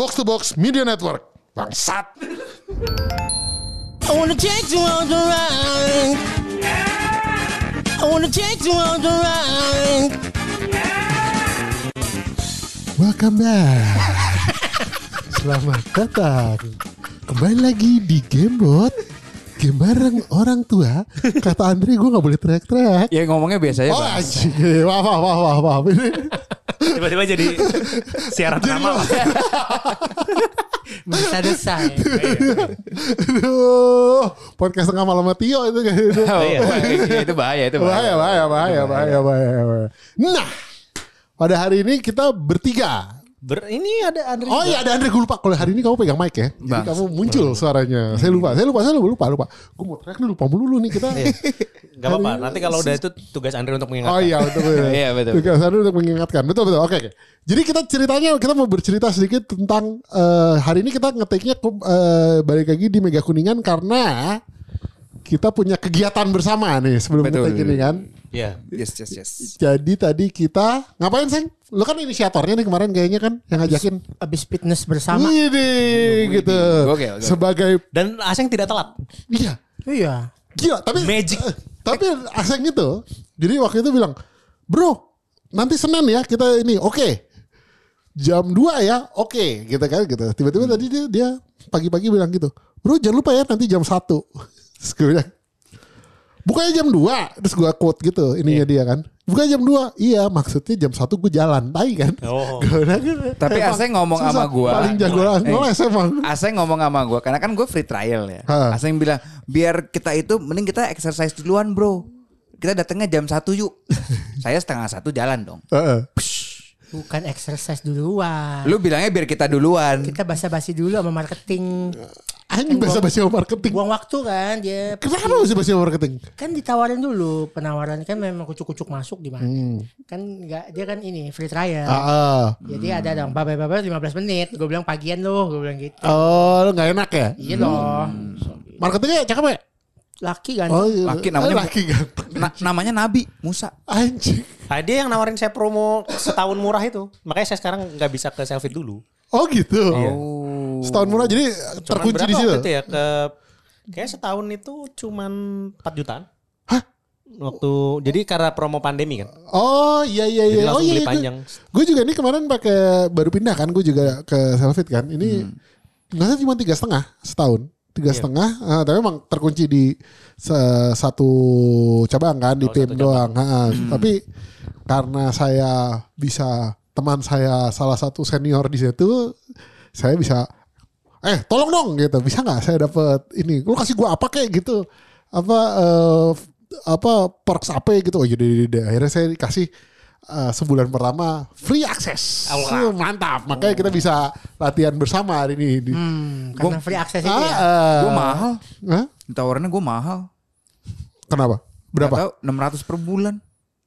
Box to Box Media Network. Bangsat. I wanna take you on the ride. I wanna take you on the ride. Welcome back. Selamat datang. Kembali lagi di Gamebot. Game bareng orang tua. Kata Andre gue gak boleh teriak-teriak. Ya ngomongnya biasanya Oh. Wah, wah, wah, wah, wah. Tiba-tiba jadi siaran tengah malam. Desa-desa ya. Aduh, podcast tengah malam sama Tio itu kayak gitu. Oh, Iya. itu bahaya itu Bahaya, bahaya, bahaya, bahaya, bahaya, bahaya. Nah, pada hari ini kita bertiga. Ber, ini ada Andre. Oh iya ada Andre, gue lupa. Kalau hari ini kamu pegang mic ya. Jadi Bang. kamu muncul suaranya. Saya lupa, saya lupa, saya lupa, lupa. lupa. Gue mau teriak nih, lupa mulu nih kita. Gak apa-apa. Nanti kalau udah itu tugas Andre untuk mengingatkan. Oh iya betul betul. Iya, betul. Tugas Andre untuk mengingatkan. Betul betul. Oke oke. Jadi kita ceritanya kita mau bercerita sedikit tentang eh, hari ini kita ngetiknya balik lagi di Mega Kuningan karena kita punya kegiatan bersama nih sebelum Betul. ngetik ini kan. Iya. Yes yes yes. Jadi tadi kita ngapain seng? Lo kan inisiatornya nih kemarin kayaknya kan yang ngajakin. Abis fitness bersama. Ini gitu. Gokil, gokil. Sebagai Dan Aseng tidak telat. iya Iya. gila tapi Magic. eh, tapi Aseng itu jadi waktu itu bilang bro nanti Senin ya kita ini oke jam 2 ya oke gitu kan gitu tiba-tiba tadi dia dia pagi-pagi bilang gitu bro jangan lupa ya nanti jam 1 terus gue bilang Bukannya jam 2 Terus gue quote gitu Ininya dia kan Bukannya jam 2 Iya maksudnya jam 1 gue jalan Tai kan Oh. Tapi emang Aseng ngomong susah, sama gua. Paling jago Eh. ngeles emang Aseng ngomong sama gue karena kan gue free trial ya. Ha. Aseng bilang biar kita itu mending kita exercise duluan bro. Kita datangnya jam satu yuk. Saya setengah satu jalan dong. Heeh. Bukan exercise duluan. Lu bilangnya biar kita duluan. Kita basa-basi dulu sama marketing. Anjing bahasa-bahasa marketing Buang waktu kan dia. Kenapa bahasa-bahasa marketing Kan ditawarin dulu penawaran kan memang kucuk-kucuk masuk di mana. Hmm. Kan enggak dia kan ini free trial. Ah, ah. Jadi ada dong bapak-bapak 15 menit. Gue bilang pagian loh, gue bilang gitu. Oh, lu gak enak ya? Iya dong. Marketingnya cakep ya? Laki kan. Oh, iya. Laki namanya- laki ganteng. Na- namanya Nabi Musa. Anjing. Nah, dia yang nawarin saya promo setahun murah itu. Makanya saya sekarang nggak bisa ke selfie dulu. Oh gitu. Oh. Setahun murah jadi terkunci di situ. ya ke kayak setahun itu cuman 4 jutaan. Hah? Waktu jadi karena promo pandemi kan. Oh iya iya Jadi iya. Oh langsung iya. beli iya. panjang. Gue juga ini kemarin pakai baru pindah kan. Gue juga ke Selfit kan. Ini nggak salah cuma tiga setengah setahun. Tiga Iya. setengah. ah, tapi emang terkunci di se- satu cabang kan di Oh, satu doang. ah. Tapi karena saya bisa teman saya salah satu senior di situ, saya bisa eh tolong dong gitu bisa nggak saya dapat ini lu kasih gua apa kayak gitu apa eh, apa perks apa gitu oh jadi akhirnya saya dikasih eh, sebulan pertama free access Allah. Uh, mantap makanya kita bisa latihan bersama hari ini di, Hmm, karena free access itu Ah, ya. eh, Gue mahal. Hah? Tawarannya gue mahal. kenapa berapa Gak tahu 600 per bulan.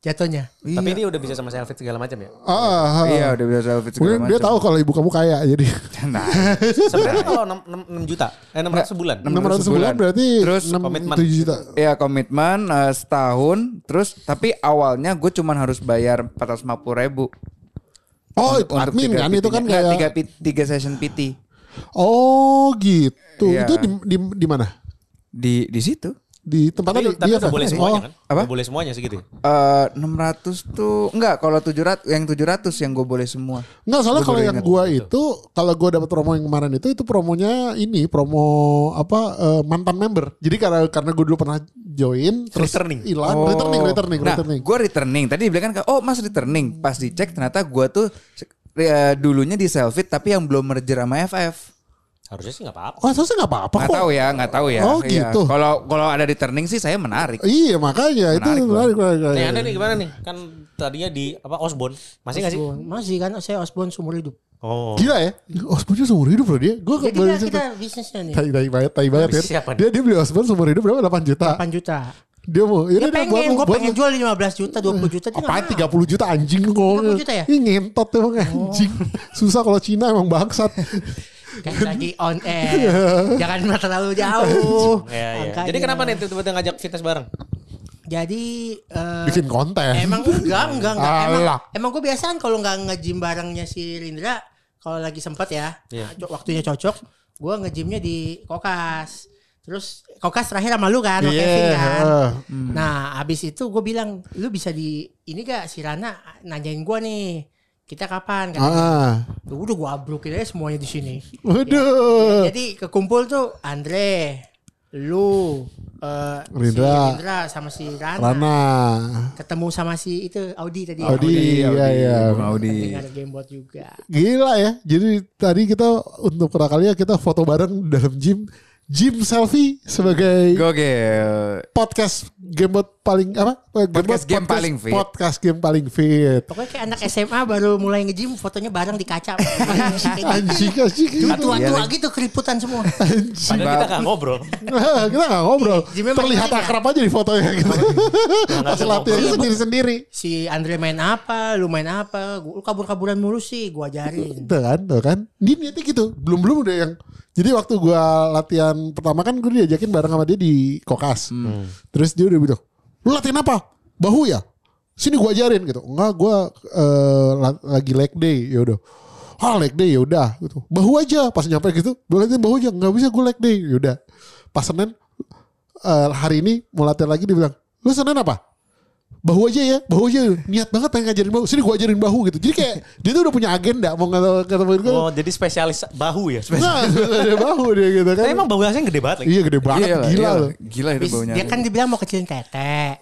Jatuhnya. Tapi dia udah bisa sama selfie segala macam ya. Ah, ah, ah. Iya udah bisa selfie segala Mungkin dia macam. tahu kalau ibu kamu kaya jadi Nah, Sebenarnya kalau 6, 6 juta, eh 600 sebulan. 600 600 sebulan berarti Terus 6, komitmen. 7 juta ya komitmen eh, setahun. Terus tapi awalnya gue cuman harus bayar 450 ribu. oh Untuk- untuk admin tiga kan itu kan. Nggak, kayak tiga, tiga session PT oh gitu Iya. itu di, di, di mana di di situ. Di tempat Tapi, tadi tapi Iya, udah Pak? boleh Oh. semuanya kan? Apa? Udah boleh semuanya segitu. ya? Eh 600 tuh enggak kalau 700 yang 700 yang gue boleh semua. Enggak soalnya Gua kalau yang ingat. gua itu kalau gua dapat promo yang kemarin itu itu promonya ini promo apa eh, mantan member. Jadi karena karena gua dulu pernah join terus Returning. hilang returning returning nah, returning. gue returning. Tadi bilang kan, oh mas returning. Pas dicek ternyata gue tuh eh, dulunya di Selfit tapi yang belum merger sama FF. Harusnya sih nggak apa-apa. Oh, seharusnya nggak apa-apa Nggak kok. tahu ya, nggak tahu ya. Oh, Iya. gitu. Kalau kalau ada returning sih saya menarik. Iya makanya itu Menarik, Bang. menarik, menarik, menarik. Nih Anda nih gimana nih? Kan tadinya di apa Osborne. Masih nggak sih? Masih kan saya Osborne seumur hidup. Oh. Gila ya. Osborne seumur hidup loh dia. Gua Ya baru kita, kita bisnisnya nih. Tai tai banget, tai banget ya. Dia dia beli Osborne seumur hidup berapa? 8 juta. 8 juta. Dia mau. Dia Ini dia buat pengen, lu, gue buat pengen jual 15 juta, 20 juta. dia Apaan nggak mau. 30 juta anjing kok. 30 juta ya? Ih ngentot emang anjing. Susah kalau Cina emang bangsat. Kan lagi on air. Jangan terlalu jauh. Ya, ya. Angkanya. Jadi kenapa nih tiba-tiba ngajak fitness bareng? Jadi eh, Bikin konten. emang enggak enggak enggak. Emang Alah. emang gue biasaan kalau nggak nge-gym barengnya si Rindra, kalau lagi sempet ya, Iya. co- waktunya cocok, gue ngejimnya di Kokas. Terus Kokas terakhir sama lu kan, sama Iya, Kevin kan. Nah, abis itu gue bilang, lu bisa di ini gak si Rana nanyain gue nih, kita kapan? Kan? Ah. Udah gue abrukin aja semuanya di sini. Waduh. Jadi kekumpul tuh Andre, lu, eh, si Rindra. Rindra sama si Rana. Rana. Ketemu sama si itu Audi tadi. Audi, iya iya. Bang Audi. Dengar gamebot juga. Gila ya. Jadi tadi kita untuk pertama kalinya kita foto bareng dalam gym. Gym selfie sebagai Gokil. podcast gamebot paling apa? Podcast game paling fit. Podcast game paling fit. Pokoknya kayak anak SMA baru mulai nge-gym fotonya bareng di kaca. Anjing anjing. gitu. Tua-tua Iya, gitu keriputan semua. Anjing. Padahal kita nggak ngobrol. Nah, kita gak ngobrol. Gymnya Terlihat akrab aja di fotonya gitu. Pas latihan sendiri-sendiri. Si Andre main apa, lu main apa, gua- lu kabur-kaburan mulu sih, gua ajarin. Tuh kan, tuh kan. Dia niatnya gitu. Belum-belum udah yang jadi waktu gua latihan pertama kan gue diajakin bareng sama dia di Kokas. Terus dia udah bilang, "Lu latihan apa?" Bahu ya? Sini gua ajarin gitu. Enggak, gua eh, la- lagi leg day. Ya udah. Ah, leg day ya udah gitu. Bahu aja pas nyampe gitu. Gue latihan bahu aja, nggak bisa gue leg day. Ya udah. Pas Senin eh, hari ini mau latihan lagi dia bilang, "Lu Senin apa?" Bahu aja ya, bahu aja. Niat banget pengen ngajarin bahu. Sini gua ajarin bahu gitu. Jadi kayak dia tuh udah punya agenda mau ngata- ketemuin gue. Oh, jadi spesialis bahu ya. Nah, ada bahu dia gitu kan. Tapi emang bahu Hasan gede banget lagi. Iya gede banget, Iya lah, gila iya lah. loh. Gila itu baunya. dia kan dibilang mau kecilin tete.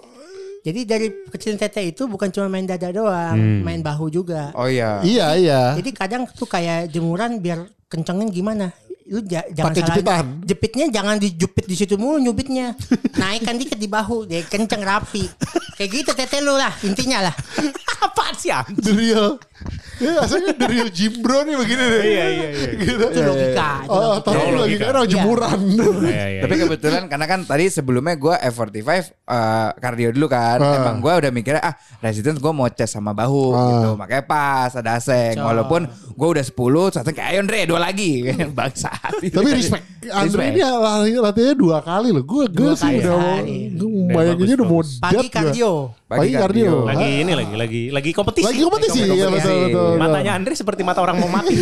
Jadi dari kecilin tete itu bukan cuma main dada doang, main bahu juga. Oh iya. Iya iya. Jadi kadang tuh kayak jemuran biar kencengin gimana? Lu ja- jangan salah- jepitan. Jepitnya jangan dijepit di situ mulu nyubitnya. Naikkan dikit di bahu, dia kenceng rapi. Kayak gitu tete lu lah intinya lah. Apaan sih anjing? The real. Ya, asalnya the real gym bro nih begini deh. Iya, iya, iya. Gitu. Itu logika. itu Oh, logika. tapi Oh, lagi logika. kan orang Iya. jemuran. Iya, iya. Tapi kebetulan karena kan tadi sebelumnya gue F45 eh, cardio dulu kan. Ah. Emang gue udah mikirnya ah resistance gue mau chest sama bahu Ah. gitu. Makanya pas ada aseng. Walaupun gue udah 10 terus kayak ayo Andre dua lagi. Bangsat. Tapi respect. Andre ini latihannya dua kali loh. Gue gue sih udah bayanginnya udah mau Pagi kardio. Pagi kardio. Lagi ini lagi lagi lagi kompetisi. Lagi kompetisi ya betul kompetisi. betul. betul. Matanya Andre seperti mata orang mau mati.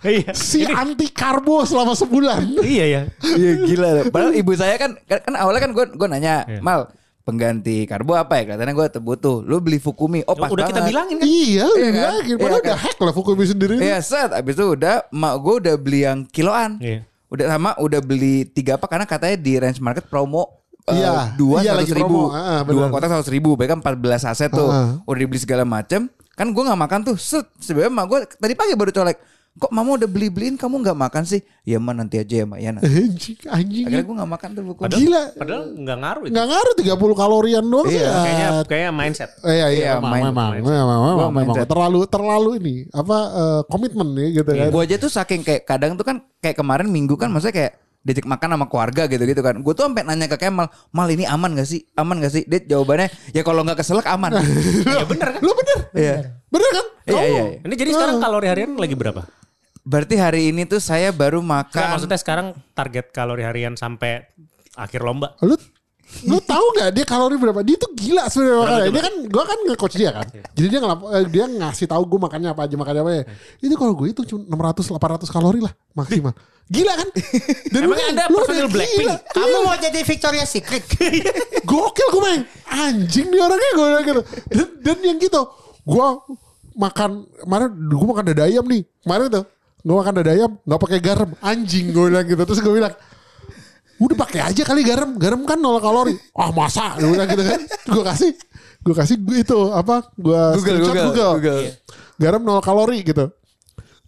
Iya. si anti karbo selama sebulan. Iya ya. Iya gila. loh. Padahal ibu saya kan kan, kan awalnya kan gue gue nanya Iya. mal pengganti karbo apa ya? Katanya gue butuh. Lu beli Fukumi. Oh pas Udah kita banget. bilangin kan. Iya, Iya iya kan? kan? Iya Padahal kan? udah hack lah Fukumi sendiri. Iya set. Abis itu udah mak gue udah beli yang kiloan. Iya. Udah sama udah beli tiga apa karena katanya di range market promo eh, Iya, dua iya, seratus ribu, promo. Ah, dua benar. kotak seratus ribu, baik kan empat belas aset tuh, Ah. udah dibeli segala macem. Kan gue nggak makan tuh, set sebenarnya mak gue tadi pagi baru colek, kok mama udah beli beliin kamu nggak makan sih? Ya mah nanti aja ya mak ya. nanti." Anjing, anjing. Akhirnya gue nggak makan tuh buku. Padahal, Gila. Padahal nggak ngaruh itu. Nggak ngaruh 30 kalorian doang sih. Iya, ya. Kayaknya kayaknya mindset. Eh, iya, iya, Iya, memang, memang, memang, terlalu terlalu ini apa eh, komitmen nih gitu kan. Gue aja tuh saking kayak kadang tuh kan kayak kemarin minggu kan maksudnya kayak diajak makan sama keluarga gitu-gitu kan. Gue tuh sampai nanya ke Kemal, Mal ini aman gak sih? Aman gak sih? Dia jawabannya ya kalau nggak keselak aman. Ya bener kan? Lu bener, Iya. bener kan? Iya, iya, iya. Ini jadi sekarang kalori harian lagi berapa? Berarti hari ini tuh saya baru makan. maksudnya sekarang target kalori harian sampai akhir lomba. Lu lu tahu nggak dia kalori berapa? Dia tuh gila sebenarnya makannya. coba? Dia kan gua kan nge-coach dia kan. Jadi dia ngelap, eh, dia ngasih tahu gue makannya apa aja makannya apa ya. Itu kalau gue itu cuma 600 800 kalori lah maksimal. Gila kan? Dan Emang lu personil Blackpink? Kamu mau jadi Victoria's Secret? Gokil gue main. Anjing nih orangnya gue gitu. Dan, dan yang gitu. Gue makan kemarin gue makan dada ayam nih. Kemarin tuh gue makan dada ayam nggak pakai garam. Anjing gue bilang gitu. Terus gue bilang udah pakai aja kali garam. Garam kan nol kalori. Ah masa? Gue bilang gitu kan. Gue kasih gue kasih gue itu apa? Gue Google, Google, Google. Google. Garam nol kalori gitu.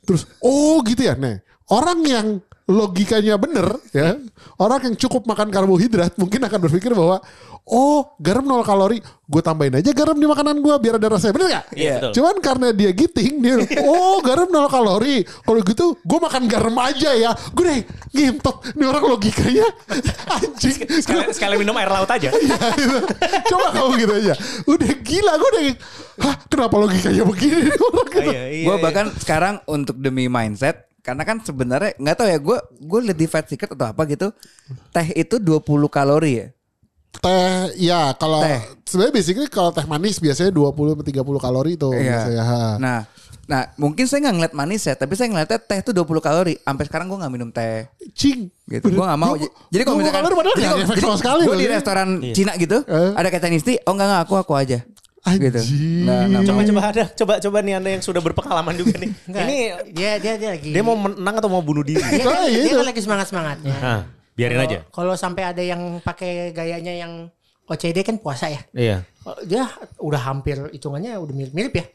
Terus oh gitu ya. Nih orang yang logikanya bener ya orang yang cukup makan karbohidrat mungkin akan berpikir bahwa oh garam nol kalori gue tambahin aja garam di makanan gue biar ada rasanya bener gak? Iya, betul. Cuman karena dia giting dia oh garam nol kalori kalau gitu gue makan garam aja ya gue deh ngintot ini orang logikanya anjing Sekali, sekali minum air laut aja. Iya, gitu. Coba kamu gitu aja. Udah gila gue udah Hah kenapa logikanya begini orang gitu. Iya, iya, gue iya. bahkan sekarang untuk demi mindset karena kan sebenarnya nggak tahu ya gue gue liat di fat secret atau apa gitu teh itu 20 kalori ya Teh ya kalau sebenarnya basically kalau teh manis biasanya 20 sampai 30 kalori itu biasanya. Ha. Nah Nah mungkin saya nggak ngeliat manis ya, tapi saya ngeliatnya teh tuh 20 kalori. Sampai sekarang gue nggak minum teh. Cing. Gitu. Gue gak mau. Gua- Jadi kalau misalkan kalori padahal jadi nggak sekali Gue di restoran Cina gitu, Eh. ada kata Nisti, oh enggak enggak aku aku aja. Gitu. Nggak- nggak Coba coba ada coba coba nih anda yang sudah berpengalaman juga nih. Enggak, Ini dia dia dia lagi. dia mau menang atau mau bunuh diri? dia, Ah, dia, iya dia itu. kan lagi semangat semangatnya. Nah, biarin aja. Kalau sampai ada yang pakai gayanya yang OCD kan puasa ya. Iya. Oh, Dia udah hampir hitungannya udah mirip-mirip ya.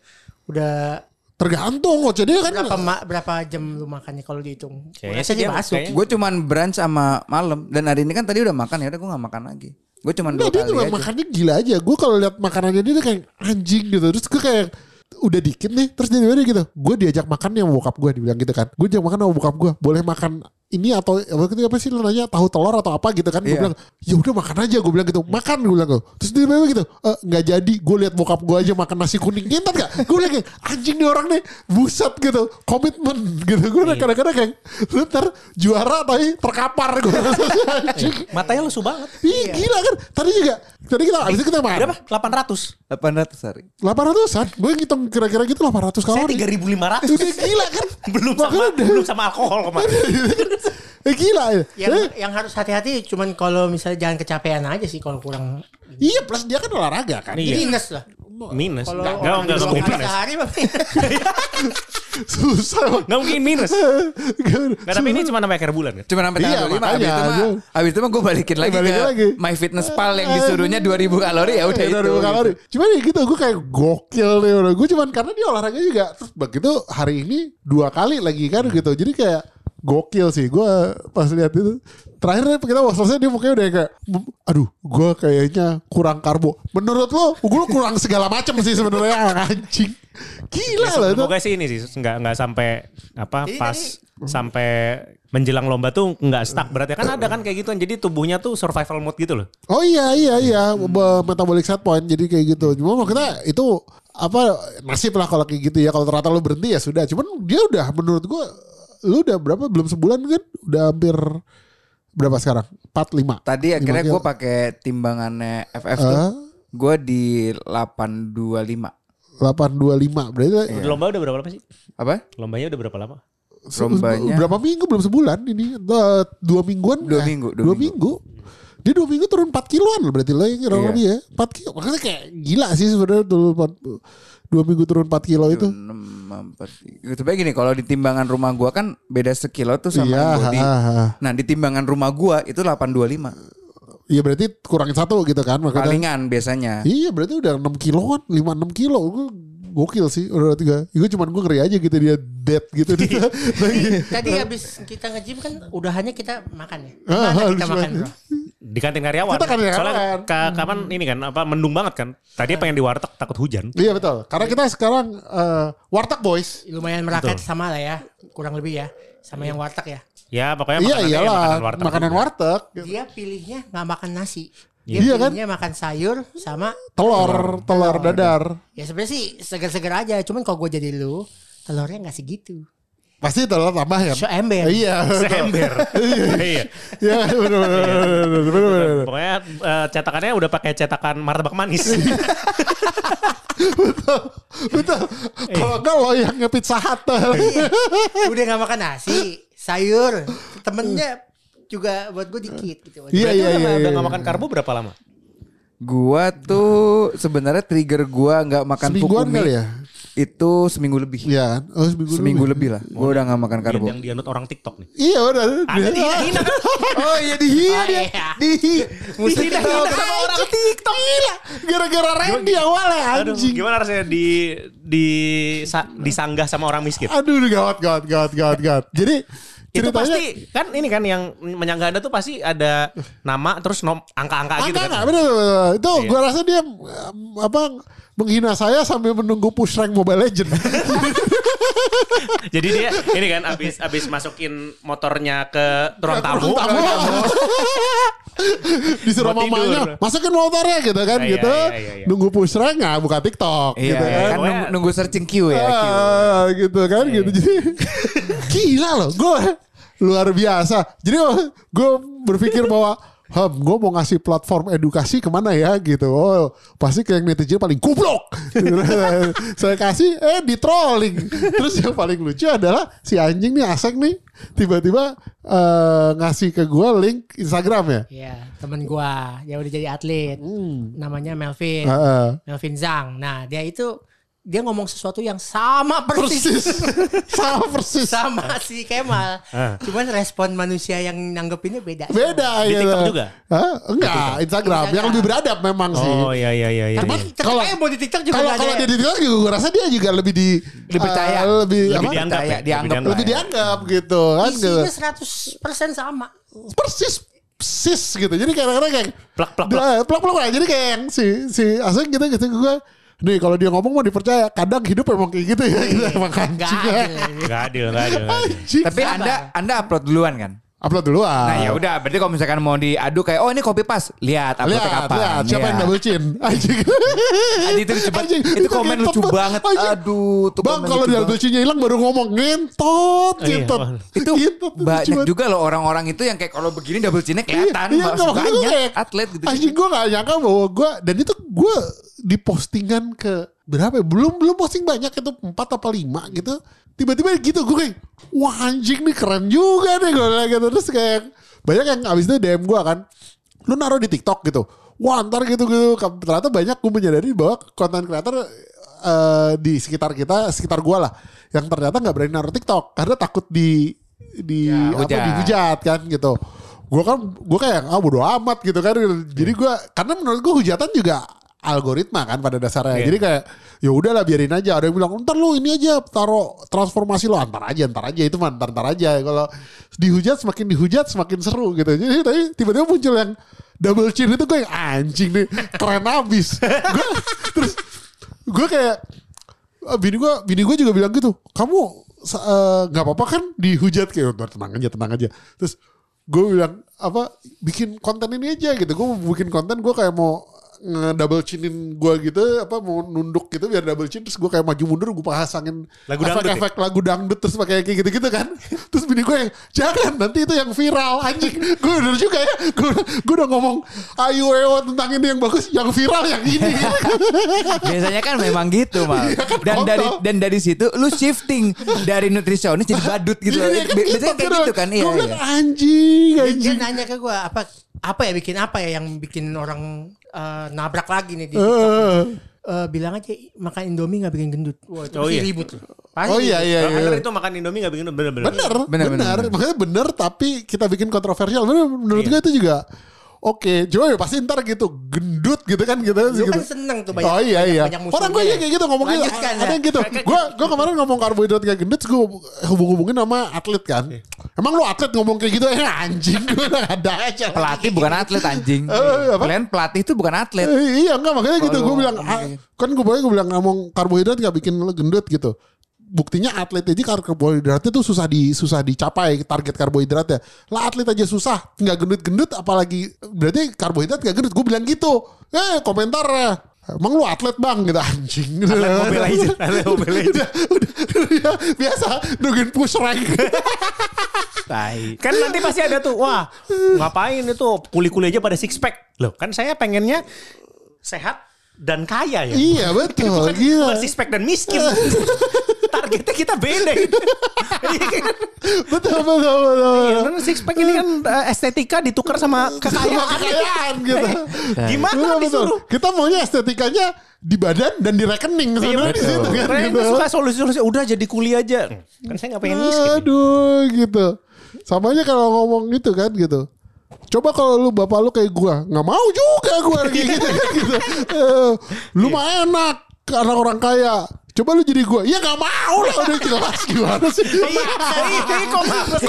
Udah Tergantung OCD kan. berapa ma- berapa jam lu makannya kalau dihitung? Kayaknya sih masuk. Gue cuman brunch sama malam dan hari ini kan tadi udah makan ya udah gue gak makan lagi. Gue cuman Nah dua dia kali juga aja. makannya gila aja. Gue kalau lihat makanannya dia tuh kayak anjing gitu. Terus gue kayak udah dikit nih. Terus dia dia gitu. Gue diajak makan nih sama bokap gue dibilang gitu kan. Gue diajak makan sama bokap gue. Boleh makan ini atau apa gitu apa sih nanya tahu telur atau apa gitu kan gue Iya. bilang ya udah makan aja gue bilang gitu makan gue bilang gitu. terus dia bilang gitu "Eh, nggak jadi gue lihat bokap gue aja makan nasi kuning ngentot gak gue bilang kayak anjing nih orang nih buset gitu komitmen gitu gue Iya. kadang-kadang kayak lu ntar juara tapi terkapar gue anjing Matanya lesu banget. Ih gila kan Tadi juga Tadi kita Abis itu kita makan Berapa? 800. 800 hari. 800an Gue ngitung kira-kira gitu 800 Saya kalori. 3500. Udah gila kan? Belum sama Makanya belum sama alkohol kemarin. Eh gila ya. Yang Eh, yang harus hati-hati cuman kalau misalnya jangan kecapean aja sih kalau kurang Iya plus dia kan olahraga kan Iya. minus lah. Minus. Kalau Enggak, enggak, orang enggak, dua mungkin minus. sehari Susah Enggak mungkin minus. Enggak, tapi ini cuma namanya akhir bulan kan. Cuma sampai Iya, tanggal 5 habis makanya, itu mah habis itu mah gue balikin lagi Balikin ke lagi. My Fitness Pal yang disuruhnya 2000 kalori ya udah Udah itu. dua kalori Cuman ya gitu Gue kayak gokil nih udah. Gue cuman karena dia olahraga juga Terus begitu hari ini Dua kali lagi kan gitu Jadi kayak Gokil sih Gue pas lihat itu Terakhir kita selesai Dia mukanya udah kayak Aduh gue kayaknya kurang karbo Menurut lo Gue kurang segala macam sih sebenarnya Anjing Gila Ya, lah itu semoga sih ini sih enggak enggak sampai apa Jadi pas tadi- sampai menjelang lomba tuh enggak stuck berarti kan ada kan kayak gituan jadi tubuhnya tuh survival mode gitu loh. Oh iya iya iya Be- metabolic set point jadi kayak gitu. Cuma maksudnya itu apa nasib lah kalau kayak gitu ya. Kalau ternyata lu berhenti ya sudah. Cuman dia udah menurut gua lu udah berapa belum sebulan kan? Udah hampir berapa sekarang? 45. Tadi akhirnya gue pakai timbangannya FF tuh. Ah. Gue di 825. 825 berarti Udah Lomba udah berapa lama sih? Apa? Lombanya udah berapa lama? Lombanya- berapa minggu belum sebulan ini Eh, dua mingguan Dua eh, minggu, dua dua, minggu. minggu. Dia dua minggu turun 4 kiloan loh berarti lo yang kurang Iya. lebih ya 4 kilo makanya kayak gila sih sebenarnya turun 4, dua minggu turun 4 kilo itu 6, 4, Gitu baik gini kalau di timbangan rumah gua kan beda sekilo tuh sama Iya, yang body. ha, ha. Nah di timbangan rumah gua itu 825. Iya berarti kurangin satu gitu kan makanya. Palingan biasanya. Iya berarti udah 6 kiloan 5-6 kilo Gue gokil sih udah tiga Gue cuman gue ngeri aja gitu dia dead gitu dia lagi Tadi habis kita nge-gym kan udahannya kita makan ya. Ah, Mana kita makan. bro? Di kantin karyawan. Kita kantin Soalnya karyawan. ka- kapan ini kan apa mendung banget kan. Tadi pengen di warteg takut hujan. Iya betul Karena kita sekarang eh, Warteg boys Lumayan merakyat sama lah ya. Kurang lebih ya. Sama yang warteg ya. Ya pokoknya Iya ya iyalah makanan warteg. Makanan warteg Dia pilihnya nggak makan nasi. Dia Iya kan? pilihnya makan sayur sama Telur Telur dadar ya sebenarnya sih seger-seger aja. Cuman kalau gue jadi lu, telurnya nggak segitu. Pasti telur tambah kan So ember. Iya Seember. Iya. Iya bener, bener, bener. Pokoknya eh, cetakannya udah pakai cetakan martabak manis. Betul Kalau enggak lo yang ngepizza hut Udah nggak makan nasi, sayur. Temennya juga buat gue dikit gitu. Iya Berarti iya udah iya nggak- udah iya. nggak makan karbo berapa lama? Gua tuh sebenarnya trigger gua nggak makan Semingguan pupu mie kali ya itu seminggu lebih. Iya kan? Oh seminggu, Seminggu lebih lah. Gua udah nggak makan karbo. Yang dianut orang TikTok nih. Iya udah Ada di hina kan? Oh iya dihina Oh, dia. iya. Dihina. Musik Dihina TikTok. sama orang TikTok. Gila Gara-gara Randy awalnya Aduh, anjing gimana rasanya di di sa- disanggah sama orang miskin? Aduh gawat gawat gawat gawat gawat Jadi itu ceritanya pasti kan ini kan yang menyanggah anda tuh pasti ada nama terus nom, angka-angka gitu Angka kan. nggak bener, bener, bener. Itu Iya. gua rasa dia um, apa menghina saya sambil menunggu push rank Mobile Legend. Jadi dia ini kan abis abis masukin motornya ke ruang tamu. Tamu. Disuruh tidur. mamanya masukin motornya gitu kan Ah, iya, gitu. iya, iya, iya. Nunggu push rank nggak buka TikTok Iya, gitu kan. kan Pokoknya- nunggu, nunggu searching queue ya. queue. Ah, gitu kan gitu jadi gila loh gue luar biasa jadi gue berpikir bahwa Ham, gue mau ngasih platform edukasi ke mana ya gitu. Oh, pasti ke yang netizen paling goblok. Saya kasih, eh di trolling. Terus yang paling lucu adalah si anjing nih Asek nih tiba-tiba eh, ngasih ke gue link Instagram ya. Iya, temen gua yang udah jadi atlet. Namanya Melvin. Heeh. Melvin Zhang. Nah, dia itu dia ngomong sesuatu yang sama persis, persis, sama persis. sama si Kemal. Ah. Cuman respon manusia yang nanggepinnya beda. Beda Di gitu. TikTok juga? Hah? Enggak, Instagram. Instagram. Yang lebih beradab memang sih. Oh iya iya iya iya. Tapi iya. kalau- mau di TikTok juga Kalau kalau ada. dia di TikTok juga gue rasa dia juga lebih di Lebih percaya. eh, lebih, Lebih apa? dianggap ya, Kayak dianggap lebih dianggap gitu kan gitu. Isinya 100% sama. Persis persis gitu. Jadi kadang-kadang kayak Plak, plak, plak plak plak. Jadi kayak yang si si Aseng gitu gitu gue Nih kalau dia ngomong mau dipercaya Kadang hidup emang kayak gitu ya gitu, Emang Enggak anjing ya. adil. Enggak adil, enggak adil. Tapi Anda Anda upload duluan kan? Upload dulu ah. Nah ya udah berarti kalau misalkan mau diadu kayak oh ini copy paste, lihat uploadnya Lihat, kapan. lihat siapa Iya. yang double chin Anjing Tadi itu lucu banget. Anjing, Itu komen lucu banget. banget. Anjing. Aduh, tuh Bang kalau double chinnya hilang baru ngomong Ngentot Iya, Ngentot wah. itu Ngentot, lucu banyak juga loh orang-orang itu yang kayak kalau begini double chinnya kelihatan Iya, nggak, maksudnya gue banyak kayak, atlet gitu. Anjing gue gak nyangka bahwa gue dan itu gue di postingan ke berapa ya? Belum belum posting banyak itu empat apa lima gitu. Tiba-tiba gitu gue kayak wah anjing nih keren juga nih gue bilang gitu. Terus kayak banyak yang abis itu DM gue kan lu naruh di TikTok gitu. Wah ntar gitu gitu. Ternyata banyak gue menyadari bahwa konten kreator eh, di sekitar kita sekitar gue lah yang ternyata nggak berani naruh TikTok karena takut di di Ya, apa hujat. dihujat kan gitu. Gue kan gue kayak ah bodo amat gitu kan. Jadi gue karena menurut gue hujatan juga algoritma kan pada dasarnya. Iya. jadi kayak ya udahlah biarin aja. Ada yang bilang ntar lu ini aja taruh transformasi lo antar aja antar aja itu mah antar antar aja. Kalau dihujat semakin dihujat semakin seru gitu. Jadi tapi tiba-tiba muncul yang double chin itu gue yang anjing nih keren abis. Gue terus gue kayak ah, bini gue bini gue juga bilang gitu kamu eh, nggak apa-apa kan dihujat kayak "Udah, tenang aja tenang aja. Terus gue bilang apa bikin konten ini aja gitu. Gue bikin konten gue kayak mau double chinin gue gitu apa mau nunduk gitu biar double chin terus gue kayak maju mundur gue pasangin Lagu dangdut ya? efek-efek lagu dangdut terus pakai kayak gitu-gitu kan terus bini gue yang jangan nanti itu yang viral anjing gue bener juga ya gue gue udah ngomong ayo eo tentang ini yang bagus yang viral yang ini Biasanya kan memang gitu, Mal. Iya kan, Dan kontol. dari dan dari situ lu shifting dari nutrisionis jadi badut gitu. Iya, kan Biasanya kayak gitu kan. Iya, gue iya. anjing Dia, dia anjing nanya ke gue apa apa ya bikin apa ya yang bikin orang eh, nabrak lagi nih di TikTok. Eh. Eh, bilang aja makan Indomie nggak bikin gendut. Wah, itu Oh, iya. ribut. tuh. Pasti oh iya iya Kalau iya itu makan Indomie gak bikin bener-bener. bener Bener, bener, bener. makanya bener tapi kita bikin kontroversial bener menurut Iya. gue itu juga oke coba ya pasti ntar gitu gendut gitu kan gitu, Lu gitu. kan seneng tuh banyak. oh iya iya banyak orang gue ya. kayak gitu ngomong gitu ada ya. yang gitu gue gue kemarin ngomong karbohidrat kayak gendut gue hubung-hubungin sama atlet kan emang lu atlet ngomong kayak gitu eh anjing gue ada aja Pelatih bukan atlet anjing. Eh, apa? Kalian pelatih itu bukan atlet. Eh, iya enggak makanya gitu gue bilang ah, gitu. kan gue gue bilang ngomong karbohidrat gak bikin lo gendut gitu buktinya atlet aja kar- karbohidratnya tuh susah di susah dicapai target karbohidratnya lah atlet aja susah nggak gendut gendut apalagi berarti karbohidrat gak gendut gue bilang gitu eh komentarnya emang lu atlet bang gitu anjing Atlet Mobile Legends, atlet Mobile Legends. udah, udah, udah, biasa nungguin push rank Tai. Kan nanti pasti ada tuh, wah ngapain itu kuli-kuli aja pada six pack. Loh kan saya pengennya sehat dan kaya ya. iya betul Bukan, gila bukan six pack dan miskin. Targetnya kita beda. gitu. Betul betul betul Iya, six pack ini kan eh, estetika ditukar sama kekayaan. kekayaan gitu Gimana Betul, betul. disuruh? Kita maunya estetikanya di badan dan di rekening Iya sebenarnya di betul. situ kan gitu. suka solusi-solusi udah jadi kuli aja. Kan saya nggak pengen miskin. Aduh gitu. Sama aja kalau ngomong gitu kan gitu. Coba kalau lu bapak lu kayak gua, nggak mau juga gua kayak gitu gitu. Lu mah enak karena orang kaya. Coba lu jadi gua, ya nggak mau lah udah jelas gimana sih? Iya, iya, iya, kok sih?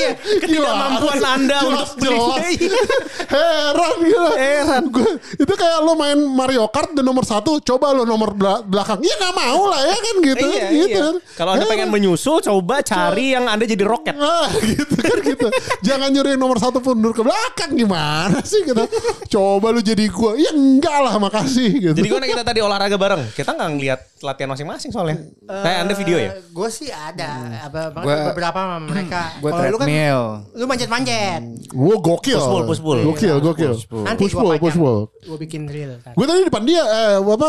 Iya, ketidakmampuan? Anda untuk beli. jelas. Iya. Heran gila. Heran. Gua, itu kayak lo main Mario Kart dan nomor satu, coba lo nomor bela- belakang. Ya nggak mau lah ya kan gitu. Iya, gitu. iya. Kalau Anda pengen menyusul, coba cari yang Anda jadi roket. Nah gitu kan gitu Jangan nyuri yang nomor satu mundur ke belakang Gimana sih gitu Coba lu jadi gua Ya enggak lah makasih gitu Jadi gimana kita tadi olahraga bareng? Kita nggak ngeliat latihan masing-masing soalnya. Kayak Anda video ya? Gue sih ada apa Gua- beberapa sama mereka. Gue Kalau lu kan treadmill. lu manjat-manjat. Gue gokil. Push pull, push pull. Gokil, gokil. Nanti Push pull, push pull. Gue bikin drill. kan. Gue tadi di depan dia, eh, apa?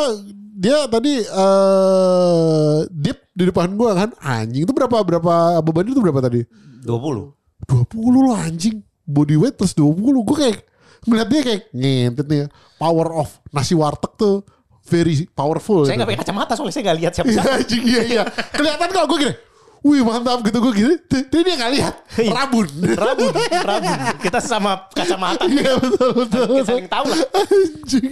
Dia tadi eh deep di depan gue kan, anjing itu berapa berapa beban itu berapa tadi? 20. 20 loh anjing, body weight plus 20 Gue kayak melihat dia kayak ngentet nih, power of nasi warteg tuh very powerful. Saya gitu. nggak pakai kacamata soalnya saya nggak lihat siapa Iya iya iya. Kelihatan kok gue gini. Wih mantap gitu gue gini. Dia dia nggak lihat. Rabun. Rabun, rabun. Kita sama kacamata. Iya betul betul. Kita betul. saling tahu lah. Anjing.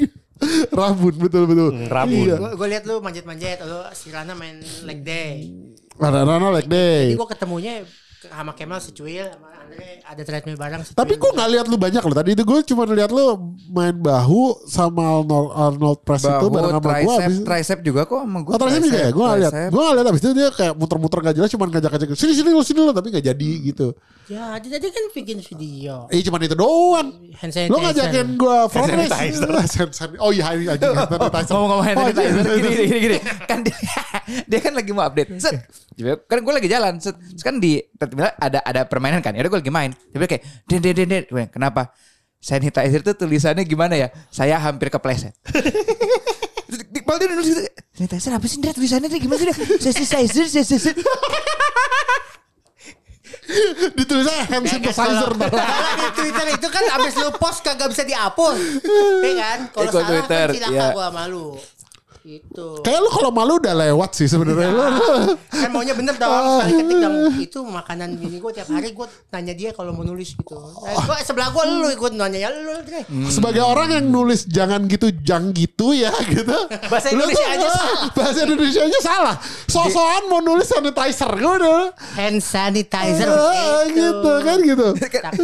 Rabun betul betul. Hmm, rabun. Iya. Gue liat lu manjat-manjat, lu si Rana main leg day. Rana Rana like day. Jadi gue ketemunya sama Kemal secuil, sama Andre ada treadmill bareng. secuil. Tapi gue nggak lihat lu banyak loh. Tadi itu gue cuma lihat lu main bahu sama Arnold, Arnold press itu Bahu, bareng sama gue. tricep, Abis, tricep juga kok sama gue. Oh tricep juga ya? Gue gak lihat. Gue gak lihat abis itu dia kayak muter-muter gak jelas cuman ngajak-ngajak sini sini lu sini lu tapi gak jadi gitu. Ya, jadi kan bikin video. Eh cuman itu doang. Hand sanitizer. Lo ngajakin gue front Hand sanitizer. Sanitizer. Oh iya hand sanitizer. Ngomong-ngomong hand Oh, iya, sanitizer iya, gini, iya. gini, gini. Kan dia, dia kan lagi mau update. Set. Kan gue lagi jalan. Set. Kan di treadmill ada ada permainan kan. Ya udah gue lagi main. Bilang kayak, den, den, den, den. Kenapa? Sanitizer itu tulisannya gimana ya? Saya hampir kepleset. Paul dia nulis gitu. Sanitizer apa sih? Dia tulisannya tuh gimana sih? Sanitizer, sanitizer. Ditulisnya hand kalau, kalau di Twitter itu kan abis lu post kagak bisa dihapus. Iya kan? Kalau salah Twitter, kan silakan iya. gua malu. Itu. Kayak lu kalau malu udah lewat sih sebenarnya. Lu- Kan maunya bener dong sekali ketik dong. Itu makanan bini gue tiap hari gue nanya dia kalau mau nulis gitu. Nah, gua sebelah gue lu ikut nanya ya lu. Dre. Sebagai orang yang nulis jangan gitu, jangan gitu ya gitu. Bahasa Indonesia tuh, aja ah, salah. Bahasa Indonesia aja salah. Sosokan mau nulis sanitizer gue udah. Hand sanitizer. Ah, gitu kan gitu.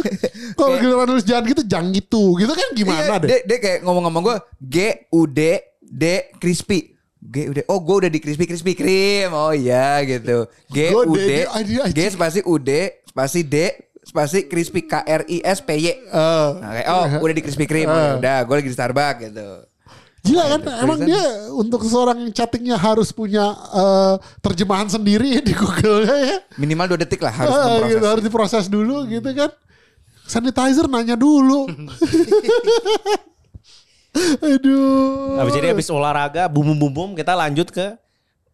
Kalau giliran nulis jangan gitu, jangan gitu. Gitu kan gimana Iya, deh? Dia, dia kayak ngomong ngomong gue G U D D crispy. G U D. Oh, gue udah di crispy crispy cream. Oh iya gitu. G U D. G spasi U D spasi D spasi crispy K R I S P Y. Eh, Nah, kayak, oh udah di crispy cream. Oh, ya udah, gue lagi di Starbucks gitu. Gila kan? Emang tulisan. dia untuk seorang yang chattingnya harus punya eh, terjemahan sendiri di Google ya. Minimal dua detik lah harus Ah, memproses. gitu, harus diproses dulu gitu kan. Sanitizer nanya dulu. Aduh. Habis jadi habis olahraga, bum bum bum bum, kita lanjut ke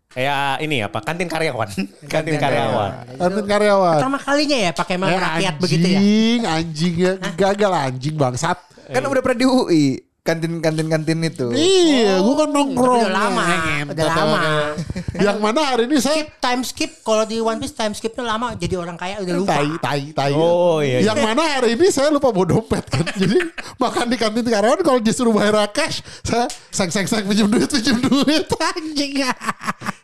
kayak ini apa? Kantin karyawan. Kantin karyawan. Kantin karyawan. Pertama kalinya ya pakai Eh, rakyat begitu ya. anjing, anjing ya. Gagal anjing bangsat. Kan udah pernah di UI. Kantin kantin kantin itu. Iya, gua kan nongkrong. Udah lama, Ngentot udah lama. Yang mana hari ini saya Skip time skip kalau di One Piece time skipnya lama jadi orang kaya udah lupa. tai tai tai. Oh, iya, iya. Yang mana hari ini saya lupa bawa dompet kan. Jadi makan di kantin karyawan kalau disuruh bayar cash, saya seng seng seng pinjam duit pinjam duit anjing.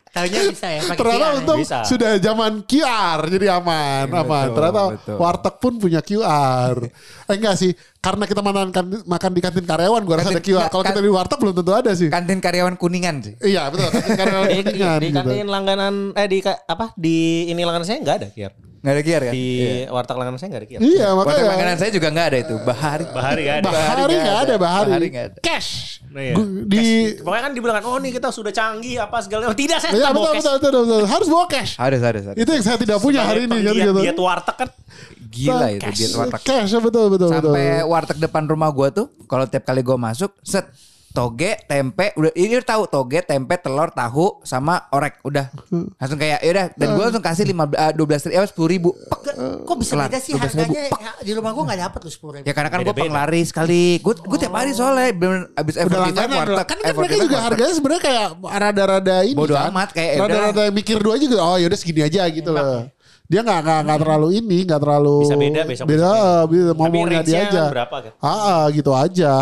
Tahunya bisa ya pakai Ternyata QR ya. untung Bisa. sudah zaman QR jadi aman, Betul, aman. Ternyata betul. warteg pun punya QR. Eh enggak sih, karena kita makan makan di kantin karyawan gua rasa ada QR. enggak, Kalau kita kan- di warteg belum tentu ada sih. Kantin karyawan kuningan sih. Iya betul, kantin karyawan Di, kuningan di gitu. kantin langganan eh di apa di ini langganan saya nggak ada kiar. Nggak ada kiar kan? Di Iya. warteg langganan saya nggak ada kiar. Iya Warteg makanya. makanan saya juga nggak ada itu. Bahari. Bahari nggak ada. Bahari nggak ada, bahari. Bahari nggak ada. Cash. Nah, iya. Di Pokoknya kan dibilang oh nih kita sudah canggih apa segala. Oh, tidak saya Iya tetap betul, bawa cash. betul, betul, betul. Harus bawa cash. Harus harus harus. Itu yang saya tidak punya hari ini kan Diet, gitu. diet warteg kan. Gila itu Cash. diet warteg. Cash betul betul betul. Sampai warteg depan rumah gua tuh kalau tiap kali gua masuk set toge, tempe, udah ini udah tahu toge, tempe, telur, tahu sama orek udah langsung kayak ya udah dan gua langsung kasih lima dua belas ribu, sepuluh ribu. Pek. Kok bisa Kelar, beda sih 12.000. harganya ya, di rumah gua nggak dapet tuh sepuluh ribu. Ya karena kan gue Beda-beda. penglari sekali. Gue gue tiap hari soalnya bener abis Udah F45 langganan warteg. kan kan mereka F45 juga warteg. harganya sebenarnya kayak rada-rada ini Bodo kan. amat, kayak ya rada-rada mikir dua juga oh yaudah segini aja gitu loh dia nggak nggak nggak terlalu ini nggak terlalu Bisa beda, besok beda bisa Tapi ngomongnya dia aja berapa kan? ah ah, gitu aja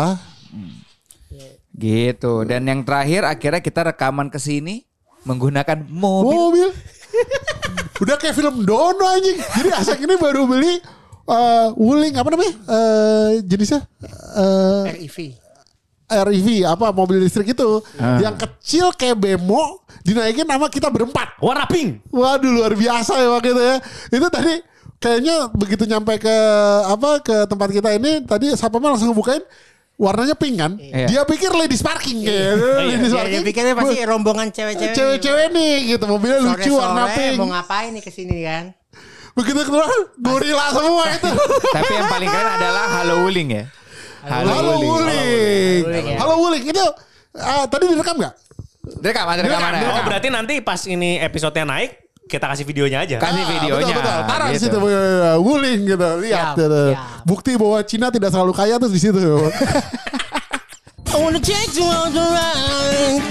Gitu. Dan yang terakhir akhirnya kita rekaman ke sini menggunakan mobil. mobil udah kayak film Dono anjing jadi Asek ini baru beli eh Wuling apa namanya Eh jenisnya eh REV. REV apa mobil listrik itu Ah. yang kecil kayak bemo dinaikin sama kita berempat Warna pink. Waduh luar biasa ya waktu itu ya. Itu tadi kayaknya begitu nyampe ke apa ke tempat kita ini tadi Sapama langsung ngebukain warnanya pink kan. Iya. Dia pikir ladies parking kayak. ladies Dia, parking. dia pikirnya pasti rombongan cewek-cewek. cewek-cewek nih gitu mobilnya lucu warna pink. mau ngapain nih ke sini kan? Begitu keluar gorila semua itu. Tapi yang paling keren adalah Halo Wuling ya. Halo Wuling. Wuling, ya. Halo Wuling itu ah, tadi direkam nggak? Direkam, ada rekaman Oh berarti nanti pas ini episodenya naik kita kasih videonya aja. Kasih Ah, videonya. Betul, betul. Taruh di gitu. situ eh, Wuling gitu. Lihat Siap, gitu. siap. Bukti bahwa Cina tidak selalu kaya tuh di situ. I wanna take you out the line.